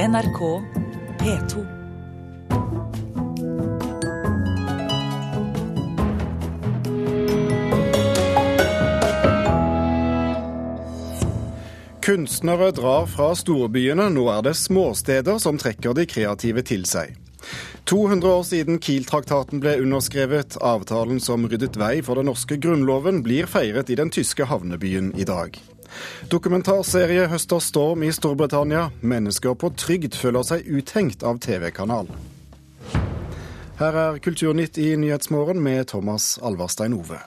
NRK P2. Kunstnere drar fra storbyene, nå er det småsteder som trekker de kreative til seg. 200 år siden Kiel-traktaten ble underskrevet, avtalen som ryddet vei for den norske grunnloven, blir feiret i den tyske havnebyen i dag. Dokumentarserie høster storm i Storbritannia. Mennesker på trygd føler seg uthengt av TV-kanal. Her er Kulturnytt i Nyhetsmorgen med Thomas Alvarstein Ove.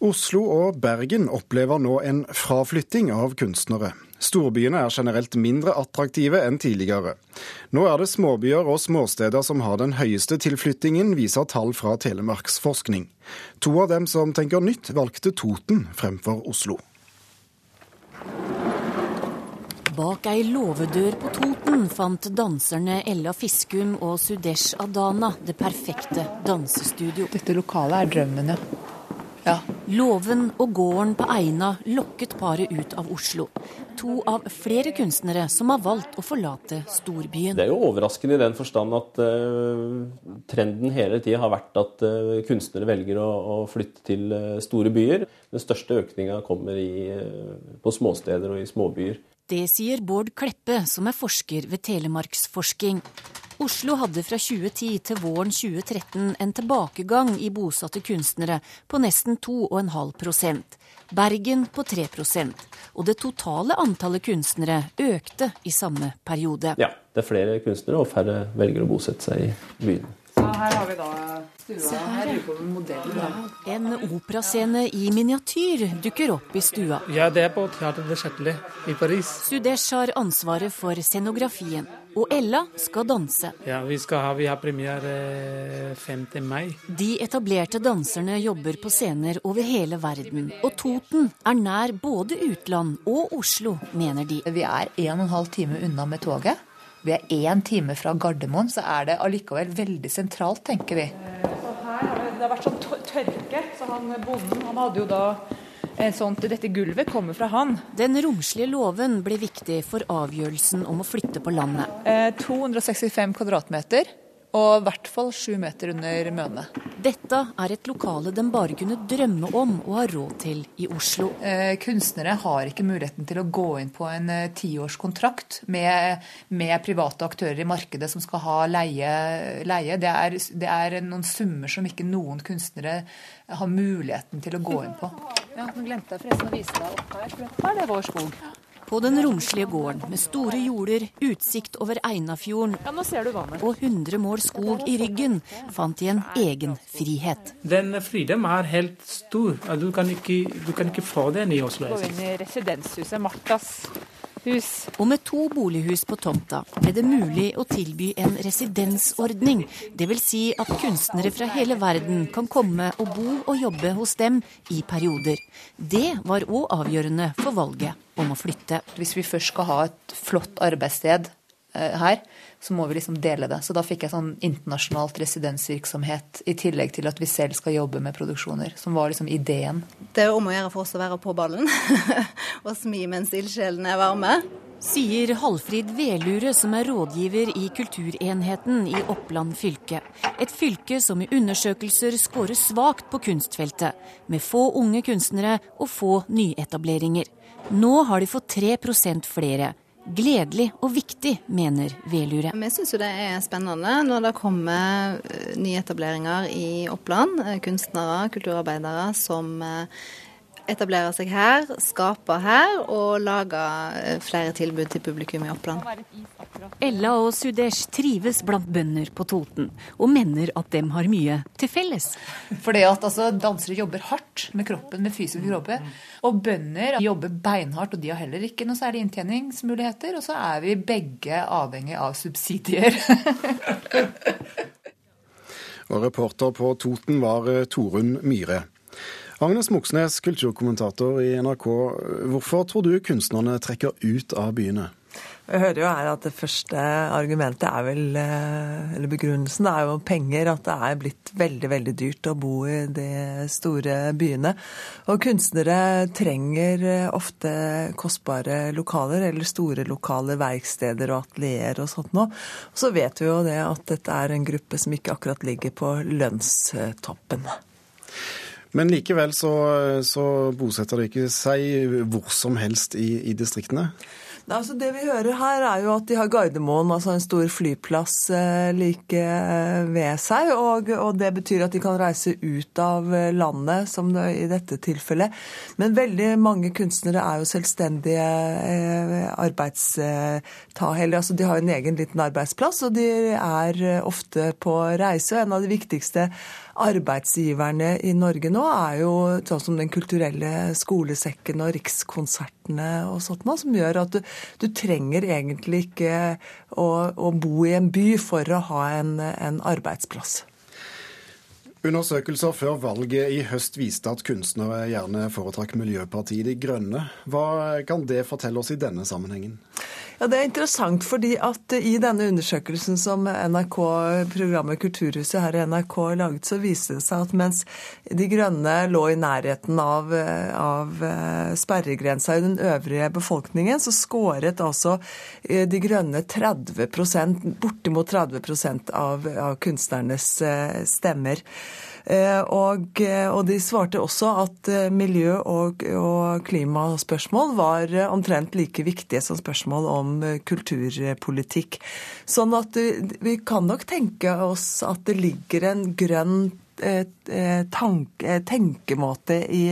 Oslo og Bergen opplever nå en fraflytting av kunstnere. Storbyene er generelt mindre attraktive enn tidligere. Nå er det småbyer og småsteder som har den høyeste tilflyttingen, viser tall fra Telemarksforskning. To av dem som tenker nytt, valgte Toten fremfor Oslo. Bak ei låvedør på Toten fant danserne Ella Fiskum og Sudesh Adana det perfekte dansestudio. Dette lokalet er drømmen, ja. Ja. Låven og gården på Eina lokket paret ut av Oslo. To av flere kunstnere som har valgt å forlate storbyen. Det er jo overraskende i den forstand at uh, trenden hele tida har vært at uh, kunstnere velger å, å flytte til uh, store byer. Den største økninga kommer i, på småsteder og i småbyer. Det sier Bård Kleppe, som er forsker ved Telemarksforsking. Oslo hadde fra 2010 til våren 2013 en tilbakegang i bosatte kunstnere på nesten 2,5% Bergen på 3% og det totale antallet kunstnere økte i samme periode. Ja, det er flere kunstnere, og færre velger å bosette seg i byen. Her har vi da stua. Her er på modellen. Da. En operascene i miniatyr dukker opp i stua. Ja, det er på Teater de Châtelet i Paris. Sudesh har ansvaret for scenografien, og Ella skal danse. Ja, Vi, skal ha, vi har premiere 5. mai. De etablerte danserne jobber på scener over hele verden, og Toten er nær både utland og Oslo, mener de. Vi er en og en halv time unna med toget vi er én time fra Gardermoen, så er det allikevel veldig sentralt, tenker vi. Så her har det, vært sånn tørke, så han bonden han hadde jo da Sånt, dette gulvet kommer fra han. Den romslige låven ble viktig for avgjørelsen om å flytte på landet. Eh, 265 kvadratmeter og i hvert fall sju meter under Møne. Dette er et lokale de bare kunne drømme om å ha råd til i Oslo. Eh, kunstnere har ikke muligheten til å gå inn på en eh, tiårskontrakt med, med, private aktører i markedet som skal ha leie. leie. Det, er, det, er, noen summer som ikke noen kunstnere har muligheten til å gå inn på. Ja, Nå glemte jeg forresten å vise deg opp her. for Her er det vår skog. På den romslige gården med store jorder, utsikt over Einafjorden ja, og 100 mål skog i ryggen, fant de en egen frihet. Den friheten er helt stor. Du kan ikke, du kan ikke få den i Oslo. Gå inn i residenshuset Martas hus. Og med to bolighus på tomta ble det mulig å tilby en residensordning. Dvs. Si at kunstnere fra hele verden kan komme og bo og jobbe hos dem i perioder. Det var òg avgjørende for valget om å flytte. Hvis vi først skal ha et flott arbeidssted eh, her, så må vi liksom dele det. Så da fikk jeg sånn internasjonalt residensvirksomhet i tillegg til at vi selv skal jobbe med produksjoner, som var liksom ideen. Det er om å gjøre for oss å være på ballen og smi mens ildsjelene er varme. Sier Halfrid Velure, som er rådgiver i Kulturenheten i Oppland fylke. Et fylke som i undersøkelser scorer svakt på kunstfeltet, med få unge kunstnere og få nyetableringer. Nå har de fått 3% flere. Gledelig og viktig, mener Velure. Vi syns jo det er spennende når det kommer eh, nyetableringer i Oppland. Eh, kunstnere, kulturarbeidere som eh, etablere seg her, skape her og lage eh, flere tilbud til publikum i Oppland. Ella og Sudesh trives blant bønder på Toten, og mener at dem har mye til felles. For det at altså, Dansere jobber hardt med kroppen, med fysisk kroppe. Og bønder jobber beinhardt, og de har heller ikke noe særlig inntjeningsmuligheter. Og så er vi begge avhengig av subsidier. og reporter på Toten var eh, Torunn Myhre. Agnes Moxnes, kulturkommentator i NRK. Hvorfor tror du kunstnerne trekker ut av byene? Jeg hører jo her at det første argumentet er vel, eh, eller begrunnelsen er jo penger. At det er blitt veldig, veldig dyrt å bo i de store byene. Og kunstnere trenger eh, ofte kostbare lokaler, eller store lokale verksteder og atelier og sånt noe. Og så vet vi jo det at dette er en gruppe som ikke akkurat ligger på lønnstoppen. Men likevel så, så bosetter de ikke seg hvor som helst i, i distriktene? Altså det vi hører her, er jo at de har Gardermoen, altså en stor flyplass eh, like eh, ved seg. Og, og, det betyr at de kan reise ut av eh, landet, som i dette tilfellet. Men veldig mange kunstnere er jo selvstendige arbeidstahere. Altså de har en egen liten arbeidsplass, og de er ofte på reise. Og en av de viktigste arbeidsgiverne i Norge nå er jo sånn som Den kulturelle skolesekken og Rikskonsertene og sånt noe, som gjør at du, du trenger egentlig ikke å, å, bo i en by for å ha en, en arbeidsplass. Undersøkelser før valget i høst viste at kunstnere gjerne foretrakk Miljøpartiet De Grønne. Hva kan det fortelle oss i denne sammenhengen? Ja, Det er interessant, fordi at i denne undersøkelsen som NRK, programmet Kulturhuset her i NRK laget, så viste det seg at mens De Grønne lå i nærheten av, av eh, sperregrensa i den øvrige befolkningen, så skåret altså eh, De Grønne 30% bortimot 30 av, av kunstnernes eh, stemmer. Eh, og, eh, og, de svarte også at eh, miljø- og, og, klimaspørsmål var omtrent like viktige som spørsmål om kulturpolitikk. Sånn at vi kan nok tenke oss at det ligger en grønn tanke, tenkemåte i,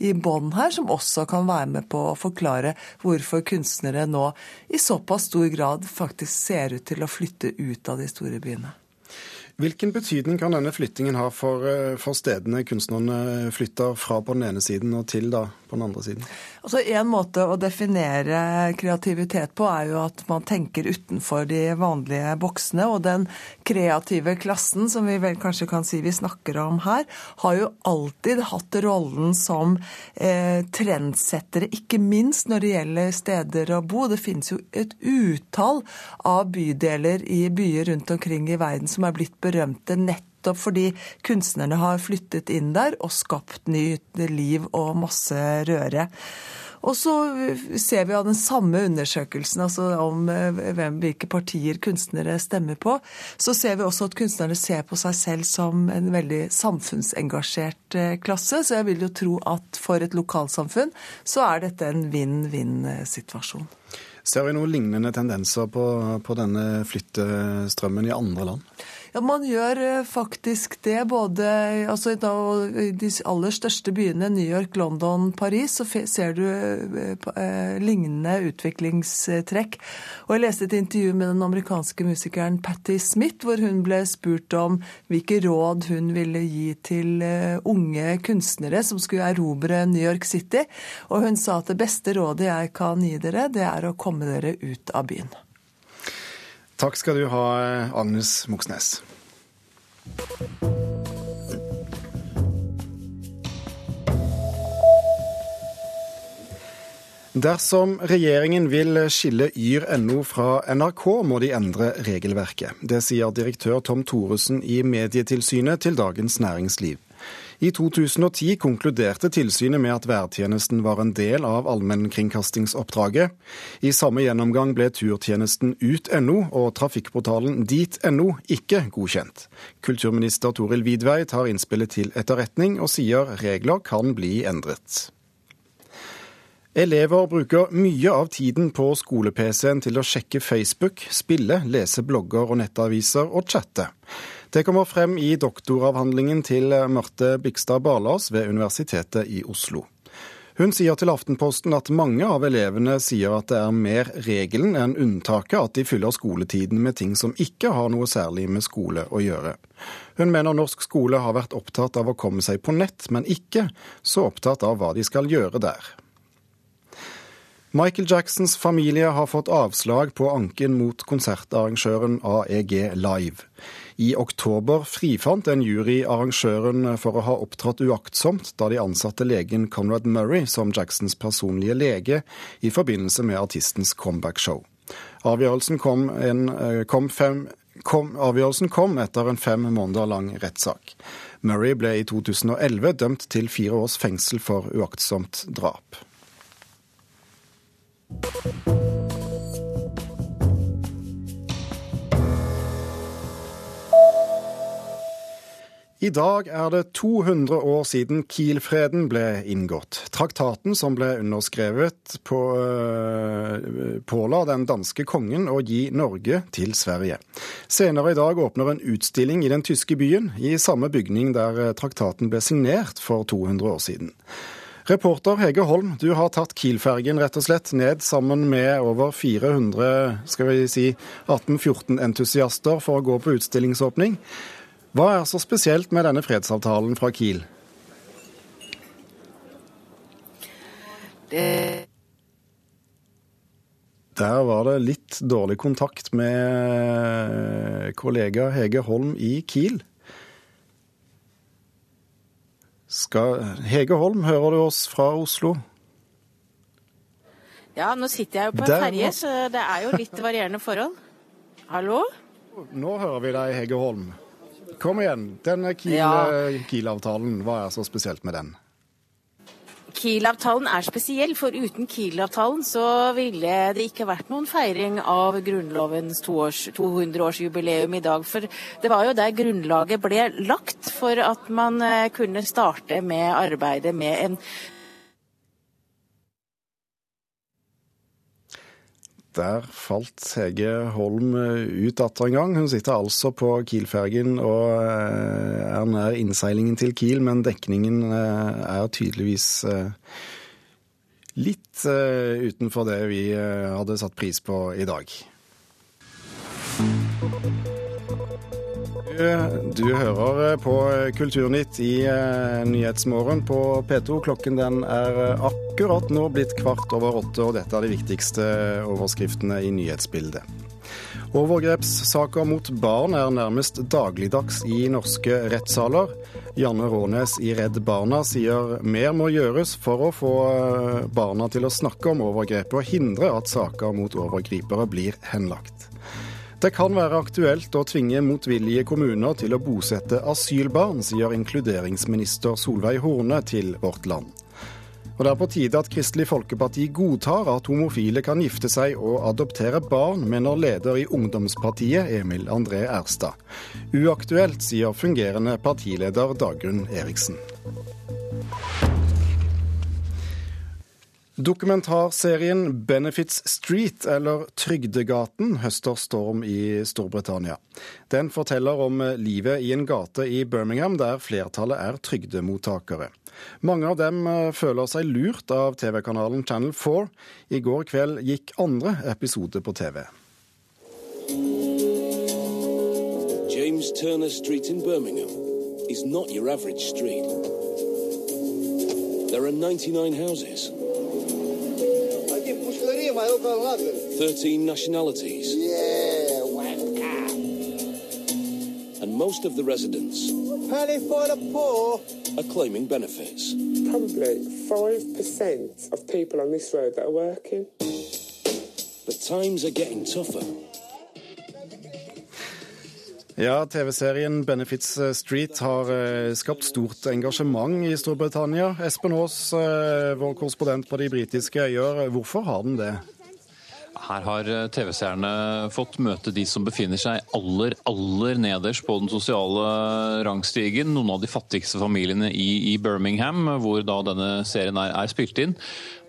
i bånn her, som også kan være med på å forklare hvorfor kunstnere nå i såpass stor grad faktisk ser ut til å flytte ut av de store byene. Hvilken betydning kan denne flyttingen ha for, eh, for stedene kunstnerne flytter fra på den ene siden og til da på den andre siden? Altså En måte å definere kreativitet på er jo at man tenker utenfor de vanlige boksene. Og den kreative klassen, som vi vel kanskje kan si vi snakker om her, har jo alltid hatt rollen som eh, trendsettere, ikke minst når det gjelder steder å bo. Det finnes jo et utall av bydeler i byer rundt omkring i verden som er blitt berømte nettopp fordi kunstnerne har flyttet inn der og skapt nytt liv og masse røre. Og så ser vi av den samme undersøkelsen altså om eh, hvem, hvilke partier kunstnere stemmer på, så ser vi også at kunstnerne ser på seg selv som en veldig samfunnsengasjert eh, klasse. Så jeg vil jo tro at for et lokalsamfunn så er dette en vinn-vinn-situasjon. Ser vi noen lignende tendenser på, på denne flyttestrømmen i andre land? Ja, Man gjør eh, faktisk det. både altså, I de aller største byene, New York, London, Paris, så ser du eh, eh, lignende utviklingstrekk. Og Jeg leste et intervju med den amerikanske musikeren Patti Smith, hvor hun ble spurt om hvilke råd hun ville gi til unge kunstnere som skulle erobre New York City. Og hun sa at det beste rådet jeg kan gi dere, det er å komme dere ut av byen. Takk skal du ha, Agnes Moxnes. Dersom regjeringen vil skille yr.no fra NRK, må de endre regelverket. Det sier direktør Tom Thoresen i Medietilsynet til Dagens Næringsliv. I 2010 konkluderte tilsynet med at værtjenesten var en del av allmennkringkastingsoppdraget. I samme gjennomgang ble turtjenesten ut.no og trafikkportalen dit.no ikke godkjent. Kulturminister Toril Vidvei tar innspillet til etterretning og sier regler kan bli endret. Elever bruker mye av tiden på skole-PC-en til å sjekke Facebook, spille, lese blogger og nettaviser og chatte. Det kommer frem i doktoravhandlingen til Marte Bikstad Barlas ved Universitetet i Oslo. Hun sier til Aftenposten at mange av elevene sier at det er mer regelen enn unntaket at de fyller skoletiden med ting som ikke har noe særlig med skole å gjøre. Hun mener norsk skole har vært opptatt av å komme seg på nett, men ikke så opptatt av hva de skal gjøre der. Michael Jacksons familie har fått avslag på anken mot konsertarrangøren AEG Live. I oktober frifant en jury arrangøren for å ha opptrådt uaktsomt da de ansatte legen Conrad Murray som Jacksons personlige lege i forbindelse med artistens comeback-show. Avgjørelsen kom, en, kom, fem, kom, avgjørelsen kom etter en fem måneder lang rettssak. Murray ble i 2011 dømt til fire års fengsel for uaktsomt drap. I dag er det 200 år siden Kiel-freden ble inngått. Traktaten som ble underskrevet, på, uh, påla den danske kongen å gi Norge til Sverige. Senere i dag åpner en utstilling i den tyske byen, i samme bygning der eh, traktaten ble signert for 200 år siden. Reporter Hege Holm, du har tatt Kiel-fergen rett og slett ned sammen med over 400 skal vi si, 1814-entusiaster for å gå på utstillingsåpning. Hva er så spesielt med denne fredsavtalen fra Kiel? Det Der var det litt dårlig kontakt med kollega Hege Holm i Kiel. Skal Hege Holm, hører du oss fra Oslo? Ja, nå sitter jeg jo på en ferje, så det er jo litt varierende forhold. Hallo? Nå hører vi deg, Hege Holm. Kom igjen. Denne Kiel-avtalen, Kiel hva er så spesielt med den? Kiel-avtalen er spesiell, for uten Kiel-avtalen så ville det ikke vært noen feiring av Grunnlovens 200-årsjubileum i dag. For det var jo der grunnlaget ble lagt for at man eh, kunne starte med arbeidet med en Der falt Hege Holm eh, ut atter en gang. Hun sitter altså på Kiel-fergen og eh, er nær innseilingen til Kiel, men dekningen eh, er tydeligvis litt utenfor det vi hadde satt pris på i dag. Du, hører på Kulturnytt i eh, Nyhetsmorgen på P2. Klokken den er eh, akkurat nå blitt kvart over åtte, og dette er de viktigste overskriftene i nyhetsbildet. Overgrepssaker mot barn er nærmest dagligdags i norske rettssaler. Janne Rånes i Redd Barna sier mer må gjøres for å få eh, barna til å snakke om overgrepet og hindre at saker mot overgripere blir henlagt. Det kan være aktuelt å tvinge motvillige kommuner til å bosette asylbarn, sier inkluderingsminister Solveig Horne til Vårt Land. Og Det er på tide at Kristelig Folkeparti godtar at homofile kan gifte seg og adoptere barn, mener leder i Ungdomspartiet Emil André Erstad. Uaktuelt, sier fungerende partileder Dagrun Eriksen. Dokumentarserien Benefits Street, eller Trygdegaten, høster storm i Storbritannia. Den forteller om livet i en gate i Birmingham der flertallet er trygdemottakere. Mange av dem eh, føler seg lurt av TV-kanalen Channel 4. I går kveld gikk andre episode på TV. James Turner Street in Birmingham is not your average street. There are 99 houses. 13 nationalities. Yeah, wanker. And most of the residents Penny for the poor are claiming benefits. Probably 5% of people on this road that are working. But times are getting tougher. Ja, TV-serien Benefits Street har eh, skapt stort engasjement i Storbritannia. Espen Aas, eh, vår korrespondent på de britiske øyer, hvorfor har den det? Her har eh, TV-seerne fått møte de som befinner seg aller, aller nederst på den sosiale rangstigen. Noen av de fattigste familiene i, i Birmingham, hvor da denne serien er, er, spilt inn.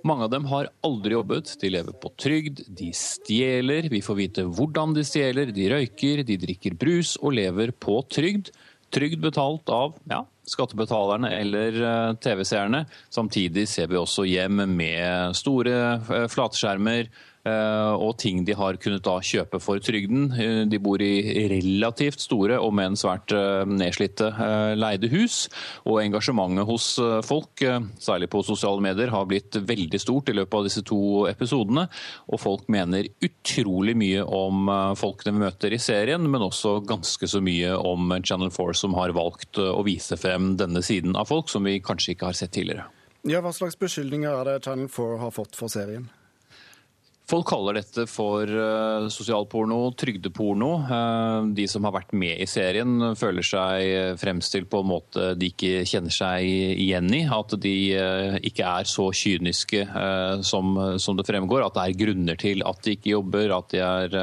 Mange av dem har aldri jobbet, de lever på trygd, de stjeler. Vi får vite hvordan de stjeler, de røyker, de drikker brus og lever på trygd. Trygd betalt av ja, skattebetalerne eller eh, TV-seerne. Samtidig ser vi også hjem med store eh, flatskjermer, og ting de har kunnet da kjøpe for trygden. Eh, de bor i relativt store og med svært eh, nedslitte leide hus. Og engasjementet hos folk, særlig på sosiale medier, har blitt veldig stort i løpet av disse to episodene. Og folk mener utrolig mye om folkene vi møter i serien, men også ganske så mye om Channel 4 som har valgt å vise frem denne siden av folk som vi kanskje ikke har sett tidligere. Ja, Hva slags beskyldninger er det Channel 4 har fått for serien? Folk kaller dette for uh, sosialporno, trygdeporno. Uh, de som har vært med i serien, føler seg fremstilt på en måte de ikke kjenner seg igjen i. At de uh, ikke er så kyniske som, det fremgår. At det er grunner til at de ikke jobber, at de er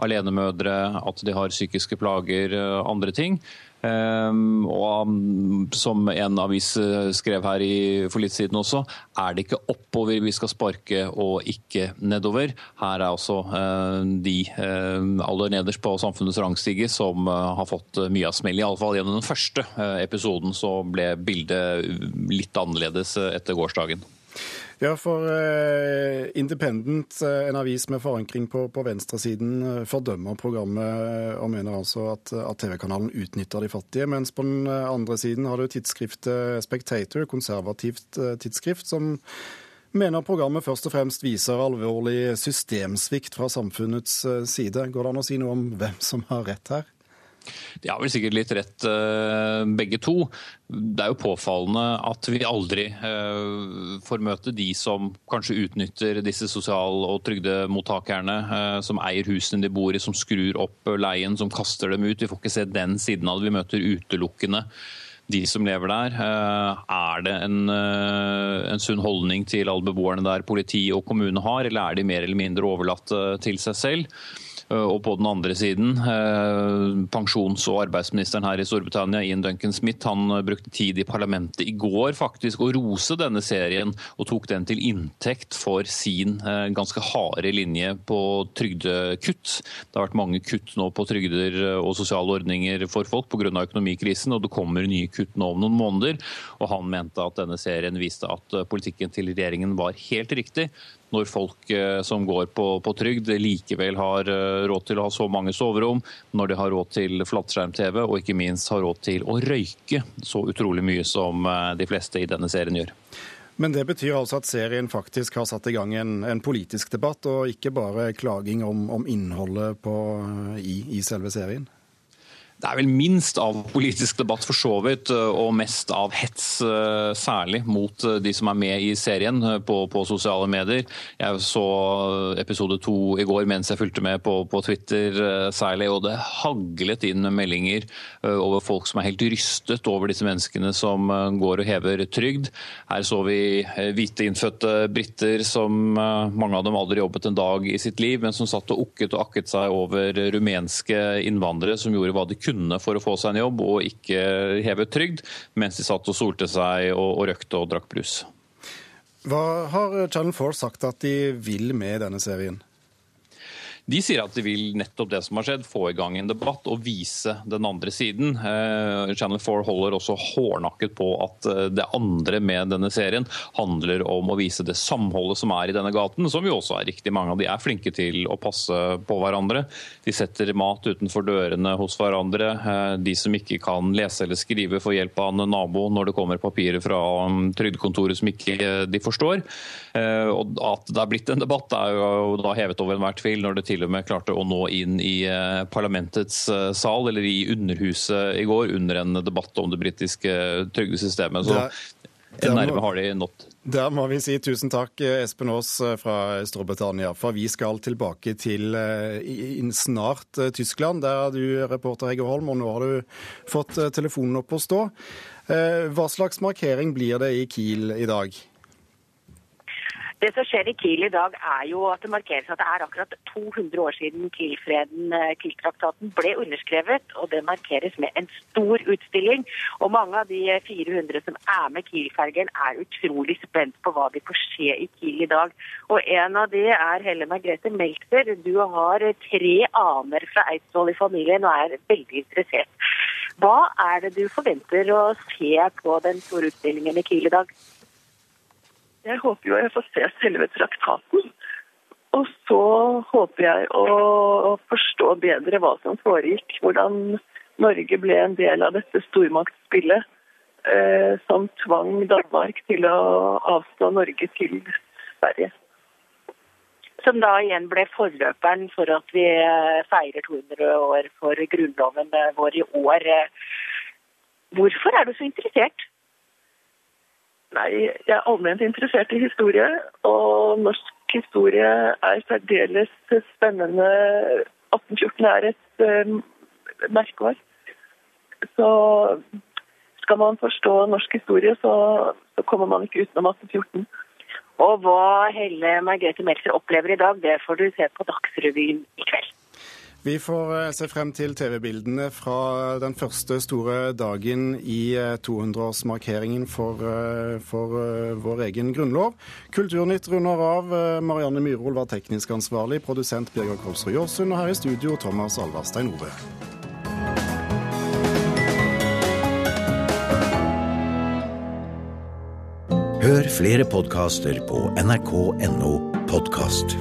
alenemødre, at de har psykiske plager, andre ting. Um, og um, som en avis uh, skrev her i, for litt siden også, er det ikke oppover vi skal sparke og ikke nedover. Her er altså de uh, aller nederst på samfunnets rangstige som har fått mye av smell. Iallfall gjennom den første episoden så ble bildet litt annerledes etter gårsdagen. Ja, for eh, Independent, eh, en avis med forankring på, på venstresiden, eh, fordømmer programmet og mener altså at, at TV-kanalen utnytter de fattige. Mens på den andre siden har du tidsskriftet Spectator, konservativt tidsskrift, som mener programmet først og fremst viser alvorlig systemsvikt fra samfunnets side. Går det an å si noe om hvem som har rett her? De har vel sikkert litt rett eh, begge to. Det er jo påfallende at vi aldri eh, får møte de som kanskje utnytter disse sosial- og trygdemottakerne, eh, som eier husene de bor i, som skrur opp leien, som kaster dem ut. Vi får ikke se den siden av det. Vi møter utelukkende de som lever der. Er det en, en, sunn holdning til alle beboerne der politi og kommune har, eller er de mer eller mindre overlatt til seg selv? Eh, og på den andre siden, eh, pensjons- og arbeidsministeren her i Storbritannia, Ian Duncan Smith, han eh, brukte tid i parlamentet i går faktisk å rose denne serien, og tok den til inntekt for sin ganske harde linje på trygdekutt. Det har vært mange kutt nå på trygder og sosiale ordninger for folk pga. økonomikrisen, og det kommer nye kutt nå om noen måneder. Og han mente at denne serien viste at politikken til regjeringen var helt riktig når folk som går på, på trygd likevel har råd til å ha så mange soverom, når de har råd til flatskjerm-TV og ikke minst har råd til å røyke så utrolig mye som eh, de fleste i denne serien gjør. Men det betyr altså at serien faktisk har satt i gang en, en politisk debatt, og ikke bare klaging om, om innholdet på, i, i selve serien? Det er vel minst av politisk debatt for så vidt, eh, og mest av hets, eh, særlig mot eh, de som er med i serien på, på sosiale medier. Jeg så episode to i går mens jeg fulgte med på, på, Twitter særlig, og det haglet inn meldinger over folk som er helt rystet over disse menneskene som går og hever trygd. Her så vi hvite innfødte briter som mange av dem aldri jobbet en dag i sitt liv, men som satt og okket og akket seg over rumenske innvandrere som gjorde hva de kunne kunne for å få seg en jobb og ikke hevet trygd, mens de satt og solte seg og, og røkte og drakk brus. Hva har Channel 4 sagt at de vil med denne serien? De sier at de vil nettopp det som har skjedd, få i gang en debatt og vise den andre siden. Eh, Channel 4 holder også hårnakket på at eh, det andre med denne serien handler om å vise det samholdet som er i denne gaten, som jo også er riktig. Mange av de er flinke til å passe på hverandre. De setter mat utenfor dørene hos hverandre. Eh, de som ikke kan lese eller skrive, får hjelp av en nabo når det kommer papirer fra um, trygdekontoret som ikke de forstår. Og at det er blitt en debatt, er jo da hevet over enhver tvil når det til til og med klarte å nå inn i eh, parlamentets eh, sal, eller i Underhuset i går, under en debatt om det britiske trygdesystemet. Så der, nærme har de nådd. Der må vi si tusen takk, Espen Aas fra Storbritannia. For vi skal tilbake til snart Tyskland. Der er du reporter Hegge Holm, og nå har du fått telefonen opp å stå. Hva slags markering blir det i Kiel i dag? Det som skjer i Kiel i dag, er jo at det markeres at det er akkurat 200 år siden Kiel-freden, eh, Kiel-traktaten, ble underskrevet. Og det markeres med en stor utstilling. Og mange av de 400 som er med Kiel-fergen, er utrolig spent på hva de får se i Kiel i dag. Og en av de er Helle Margrethe Meltzer. Du har tre aner fra Eidsvoll i familien og er veldig interessert. Hva er det du forventer å se på den store utstillingen i Kiel i dag? Jeg håper jo jeg får se selve traktaten. Og så håper jeg å forstå bedre hva som foregikk. Hvordan Norge ble en del av dette stormaktsspillet eh, som tvang Danmark til å avstå Norge til Sverige. Som da igjen ble forløperen for at vi eh, feirer 200 år for grunnloven vår i år. Hvorfor er du så interessert? Nei, jeg er allment interessert i historie, og norsk historie er særdeles spennende. 1814 er et uh, merkeår. Så skal man forstå norsk historie, så, så kommer man ikke utenom 1814. Og hva Helle Margrethe Meltzer opplever i dag, det får du se på Dagsrevyen i kveld. Vi får eh, se frem til TV-bildene fra den første store dagen i 200-årsmarkeringen eh, for, eh, for, vår egen grunnlov. Kulturnytt runder av. Marianne Myrhol var teknisk ansvarlig, produsent Birger Kolsrud Jåsund, og her i studio Thomas Alvarstein Ove. Hør flere podkaster på nrk.no podkast.